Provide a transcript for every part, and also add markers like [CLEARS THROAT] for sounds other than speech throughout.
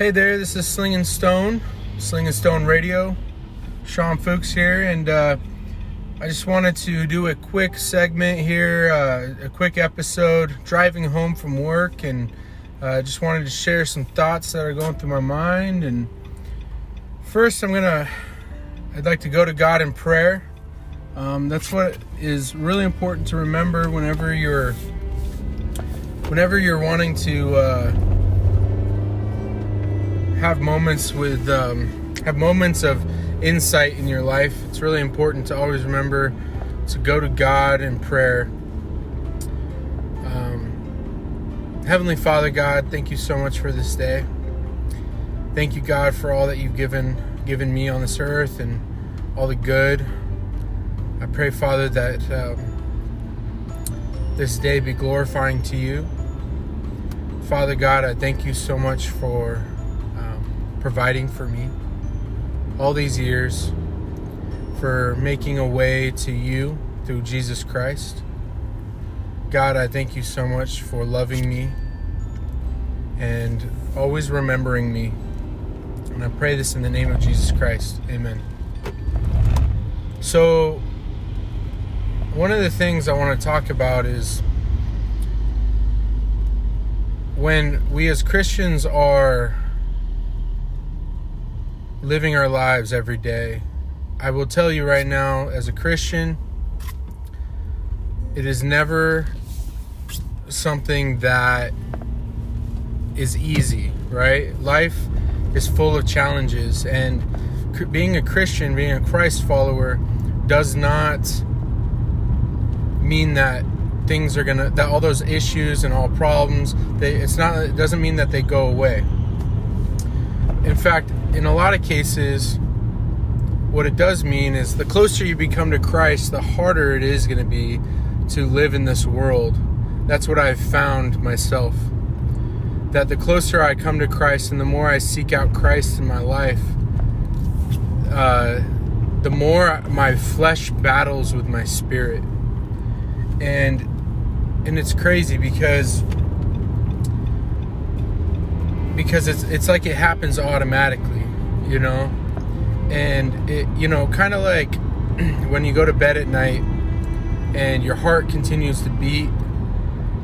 Hey there, this is Sling and Stone, Sling and Stone Radio. Sean Fuchs here, and uh, I just wanted to do a quick segment here, uh, a quick episode driving home from work, and uh, just wanted to share some thoughts that are going through my mind. And first, I'm gonna, I'd like to go to God in prayer. Um, that's what is really important to remember whenever you're, whenever you're wanting to uh, have moments with, um, have moments of insight in your life. It's really important to always remember to go to God in prayer. Um, Heavenly Father, God, thank you so much for this day. Thank you, God, for all that you've given given me on this earth and all the good. I pray, Father, that um, this day be glorifying to you. Father God, I thank you so much for providing for me all these years, for making a way to you through Jesus Christ. God, I thank you so much for loving me and always remembering me. And I pray this in the name of Jesus Christ. Amen. So, one of the things I want to talk about is when we as Christians are living our lives every day. I will tell you right now, as a Christian, it is never something that is easy, right? Life is full of challenges, and being a Christian, being a Christ follower, does not mean that things are gonna that all those issues and all problems they it's not it doesn't mean that they go away in fact in a lot of cases, what it does mean is the closer you become to Christ, the harder it is going to be to live in this world. That's what I've found myself. That the closer I come to Christ and the more I seek out Christ in my life, uh, the more my flesh battles with my spirit. And and it's crazy because because it's it's like it happens automatically, you know, and it you know kind of like [CLEARS THROAT] when you go to bed at night and your heart continues to beat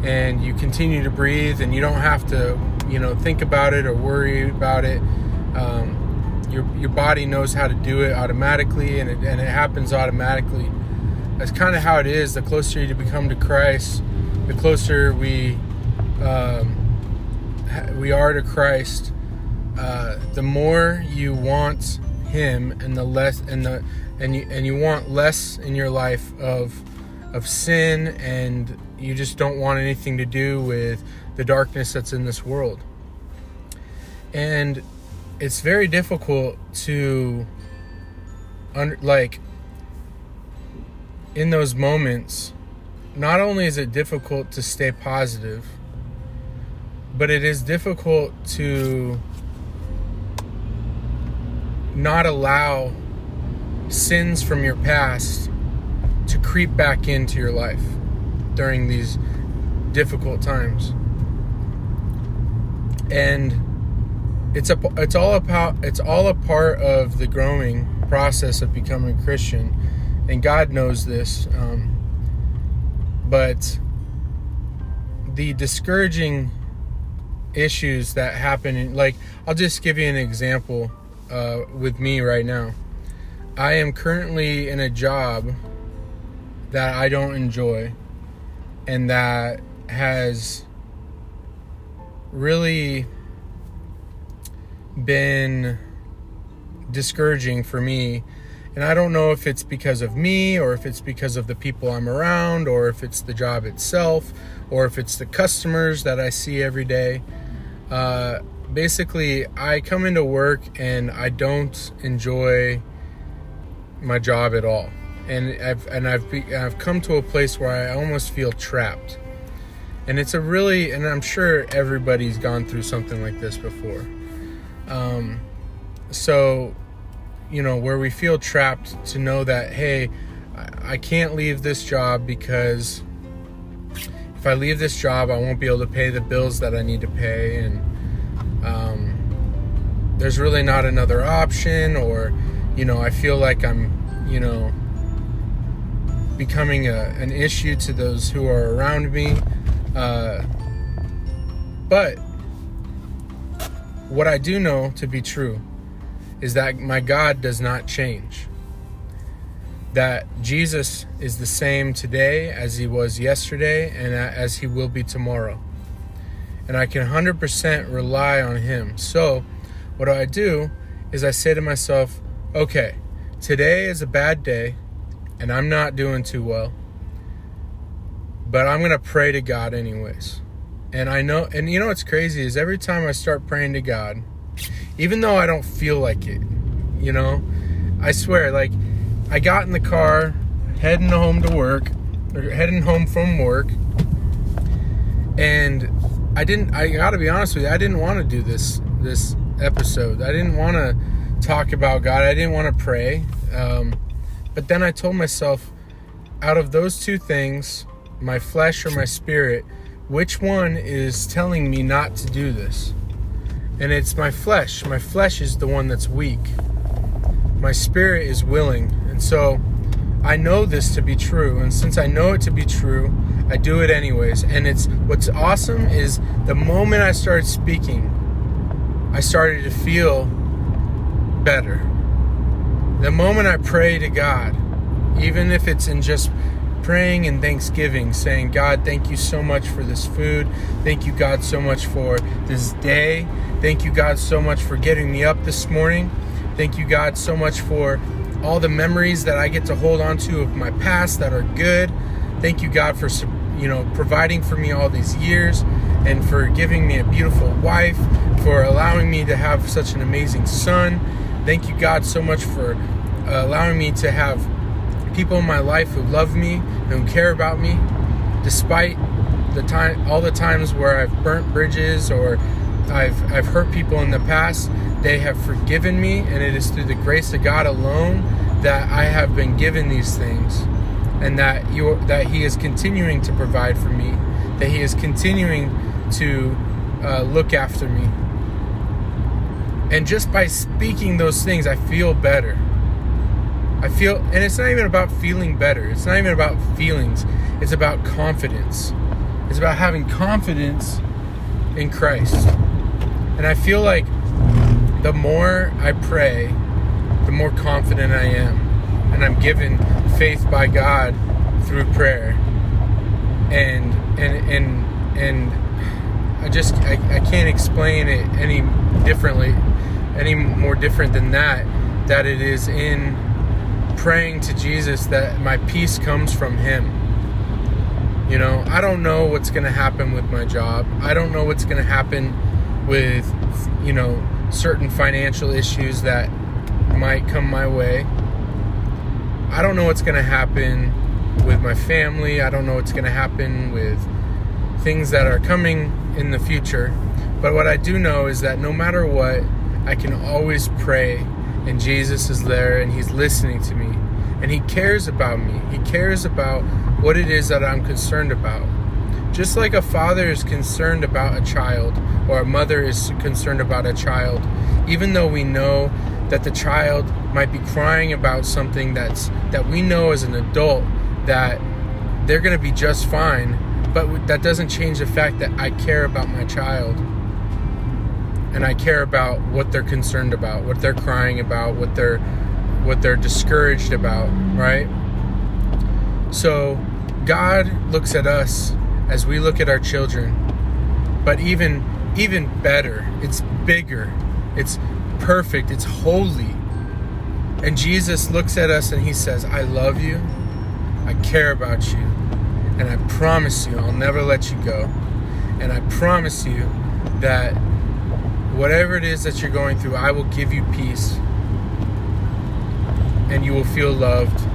and you continue to breathe and you don't have to you know think about it or worry about it. Um, your your body knows how to do it automatically and it, and it happens automatically. That's kind of how it is. The closer you become to Christ, the closer we. Um, we are to Christ, uh, the more you want Him, and the less, and the, and you and you want less in your life of of sin, and you just don't want anything to do with the darkness that's in this world. And it's very difficult to, under, like, in those moments. Not only is it difficult to stay positive but it is difficult to not allow sins from your past to creep back into your life during these difficult times. And it's a it's all about it's all a part of the growing process of becoming a Christian, and God knows this. Um, but the discouraging issues that happen. Like, I'll just give you an example uh, with me right now. I am currently in a job that I don't enjoy and that has really been discouraging for me. And I don't know if it's because of me or if it's because of the people I'm around or if it's the job itself or if it's the customers that I see every day. Uh, basically, I come into work and I don't enjoy my job at all, and I've and I've be, I've come to a place where I almost feel trapped, and it's a really and I'm sure everybody's gone through something like this before. Um, so, you know, where we feel trapped to know that hey, I, I can't leave this job because if I leave this job, I won't be able to pay the bills that I need to pay, and um, there's really not another option, or, you know, I feel like I'm, you know, becoming a, an issue to those who are around me. Uh, but what I do know to be true is that my God does not change. That Jesus is the same today as he was yesterday and as he will be tomorrow. And I can 100% rely on him. So, what I do is I say to myself, okay, today is a bad day and I'm not doing too well. But I'm going to pray to God anyways. And I know, and you know what's crazy is every time I start praying to God, even though I don't feel like it, you know, I swear, like, I got in the car heading home to work, or heading home from work, and I didn't, I gotta be honest with you, I didn't want to do this, this episode. I didn't want to talk about God, I didn't want to pray. Um, but then I told myself, out of those two things, my flesh or my spirit, which one is telling me not to do this? And it's my flesh. My flesh is the one that's weak. My spirit is willing. And so I know this to be true. And since I know it to be true, I do it anyways. And it's what's awesome is the moment I started speaking, I started to feel better. The moment I pray to God, even if it's in just praying and thanksgiving, saying, God, thank you so much for this food. Thank you, God, so much for this day. Thank you, God, so much for getting me up this morning. Thank you, God, so much for all the memories that I get to hold on to of my past that are good. Thank you, God, for you know providing for me all these years and for giving me a beautiful wife, for allowing me to have such an amazing son. Thank you, God, so much for uh, allowing me to have people in my life who love me and who care about me, despite the time, all the times where I've burnt bridges or I've I've hurt people in the past. They have forgiven me, and it is through the grace of God alone that I have been given these things, and that you that He is continuing to provide for me, that He is continuing to uh, look after me. And just by speaking those things, I feel better. I feel, and it's not even about feeling better. It's not even about feelings. It's about confidence. It's about having confidence in Christ. And I feel like the more I pray, the more confident I am. And I'm given faith by God through prayer. And, and, and, and I just, I, I can't explain it any differently any more different than that that it is in praying to Jesus that my peace comes from him. You know, I don't know what's going to happen with my job. I don't know what's going to happen with you know certain financial issues that might come my way. I don't know what's going to happen with my family. I don't know what's going to happen with things that are coming in the future. But what I do know is that no matter what, I can always pray, and Jesus is there and He's listening to me, and He cares about me. He cares about what it is that I'm concerned about. Just like a father is concerned about a child, or a mother is concerned about a child, even though we know that the child might be crying about something that's that we know as an adult that they're going to be just fine, but that doesn't change the fact that I care about my child and I care about what they're concerned about, what they're crying about, what they're what they're discouraged about, right? So God looks at us as we look at our children. But even even better, it's bigger. It's perfect, it's holy. And Jesus looks at us and he says, "I love you. I care about you. And I promise you I'll never let you go. And I promise you that whatever it is that you're going through, I will give you peace and you will feel loved.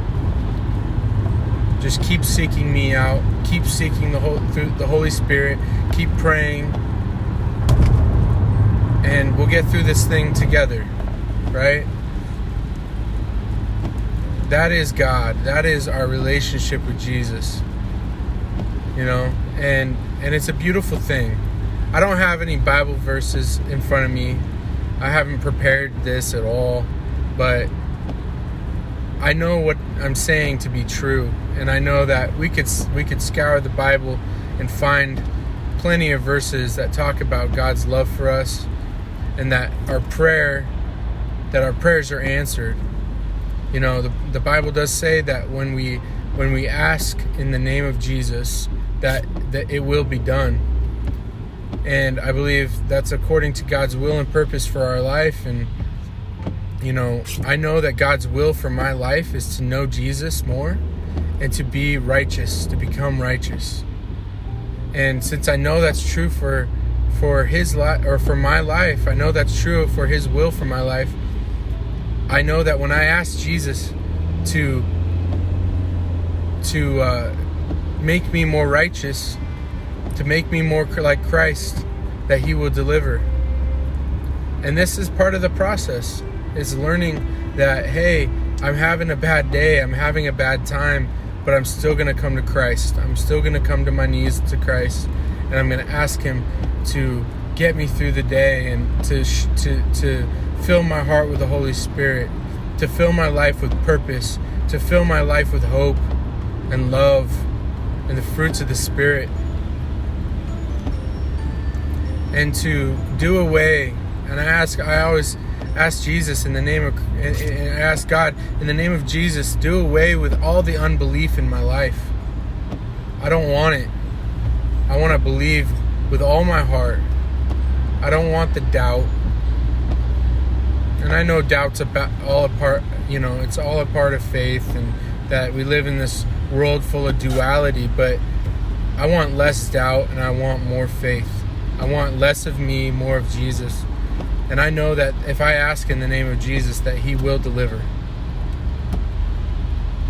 Just keep seeking me out. Keep seeking the whole through the Holy Spirit. Keep praying. And we'll get through this thing together. Right? That is God. That is our relationship with Jesus. You know, and and it's a beautiful thing I don't have any Bible verses in front of me I haven't prepared this at all, but I know what I'm saying to be true, and I know that we could we could scour the Bible and find plenty of verses that talk about God's love for us and that our prayer that our prayers are answered. You know, the, the Bible does say that when we when we ask in the name of Jesus that that it will be done. And I believe that's according to God's will and purpose for our life and you know, I know that God's will for my life is to know Jesus more and to be righteous, to become righteous. And since I know that's true for for his life or for my life, I know that's true for his will for my life. I know that when I ask Jesus to to uh, make me more righteous, to make me more like Christ, that He will deliver. And this is part of the process. Is learning that hey, I'm having a bad day, I'm having a bad time, but I'm still gonna come to Christ. I'm still gonna come to my knees to Christ, and I'm gonna ask Him to get me through the day and to to to fill my heart with the Holy Spirit, to fill my life with purpose, to fill my life with hope and love and the fruits of the Spirit. And to do away, and I ask, I always ask Jesus in the name of, and ask God in the name of Jesus, do away with all the unbelief in my life. I don't want it. I want to believe with all my heart. I don't want the doubt and I know doubt's about all a part. You know, it's all a part of faith, and that we live in this world full of duality. But I want less doubt, and I want more faith. I want less of me, more of Jesus. And I know that if I ask in the name of Jesus, that He will deliver.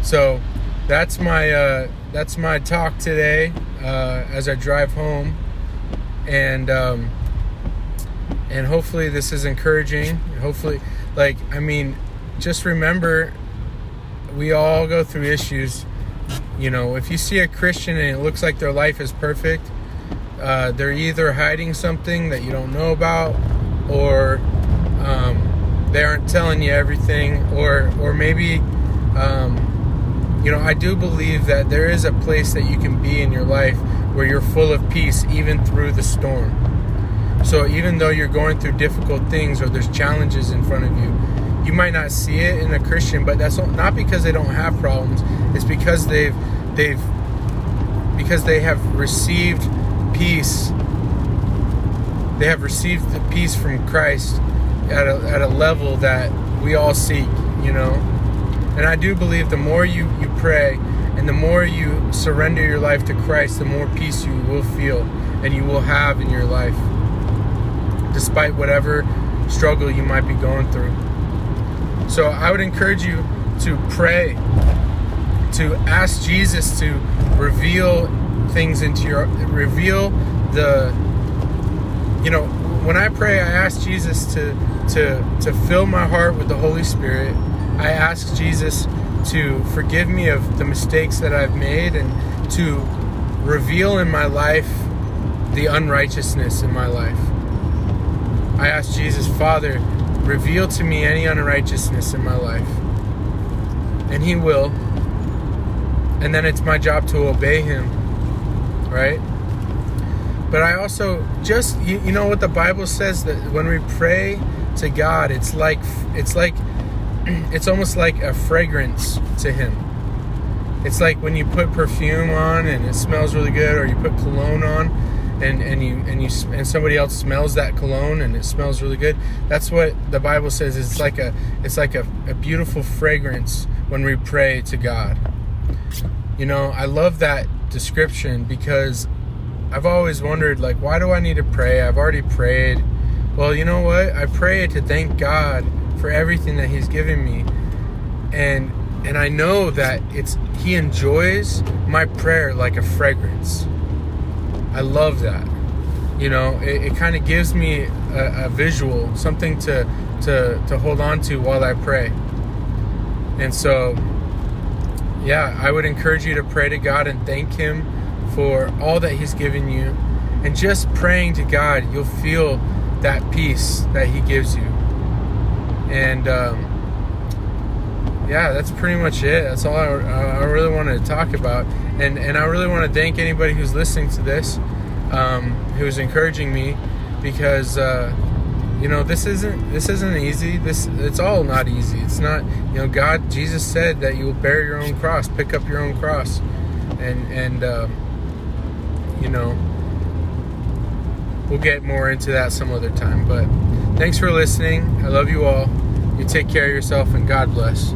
So that's my uh, that's my talk today uh, as I drive home, and. Um, and hopefully this is encouraging hopefully like i mean just remember we all go through issues you know if you see a christian and it looks like their life is perfect uh, they're either hiding something that you don't know about or um, they aren't telling you everything or or maybe um, you know i do believe that there is a place that you can be in your life where you're full of peace even through the storm so even though you're going through difficult things or there's challenges in front of you, you might not see it in a Christian, but that's not because they don't have problems. It's because they've they've because they have received peace. They have received the peace from Christ at a, at a level that we all seek, you know. And I do believe the more you, you pray and the more you surrender your life to Christ, the more peace you will feel and you will have in your life despite whatever struggle you might be going through. So I would encourage you to pray, to ask Jesus to reveal things into your, reveal the, you know, when I pray, I ask Jesus to to to fill my heart with the Holy Spirit. I ask Jesus to forgive me of the mistakes that I've made and to reveal in my life the unrighteousness in my life. I ask Jesus, Father, reveal to me any unrighteousness in my life. And He will. And then it's my job to obey Him. Right? But I also just you, you know what the Bible says that when we pray to God, it's like it's like [CLEARS THROAT] it's almost like a fragrance to Him. It's like when you put perfume on and it smells really good, or you put cologne on and and you and you and somebody else smells that cologne and it smells really good. That's what the bible says. It's like a it's like a, a beautiful fragrance when we pray to god. You know i love that description because i've always wondered like why do i need to pray? I've already prayed. Well you know what? I pray to thank god for everything that he's given me. And and i know that it's he enjoys my prayer like a fragrance. I love that. You know, it, it kind of gives me a, a, visual, something to, to, to hold on to while I pray. And so, yeah, I would encourage you to pray to God and thank Him for all that He's given you. And just praying to God, you'll feel that peace that He gives you. And um, yeah, that's pretty much it. That's all I, I really wanted to talk about. And and I really want to thank anybody who's listening to this, um, who's encouraging me, because. Uh, you know this isn't this isn't easy this it's all not easy it's not you know god jesus said that you will bear your own cross pick up your own cross and and um, you know we'll get more into that some other time. But thanks for listening. I love you all. You take care of yourself and god bless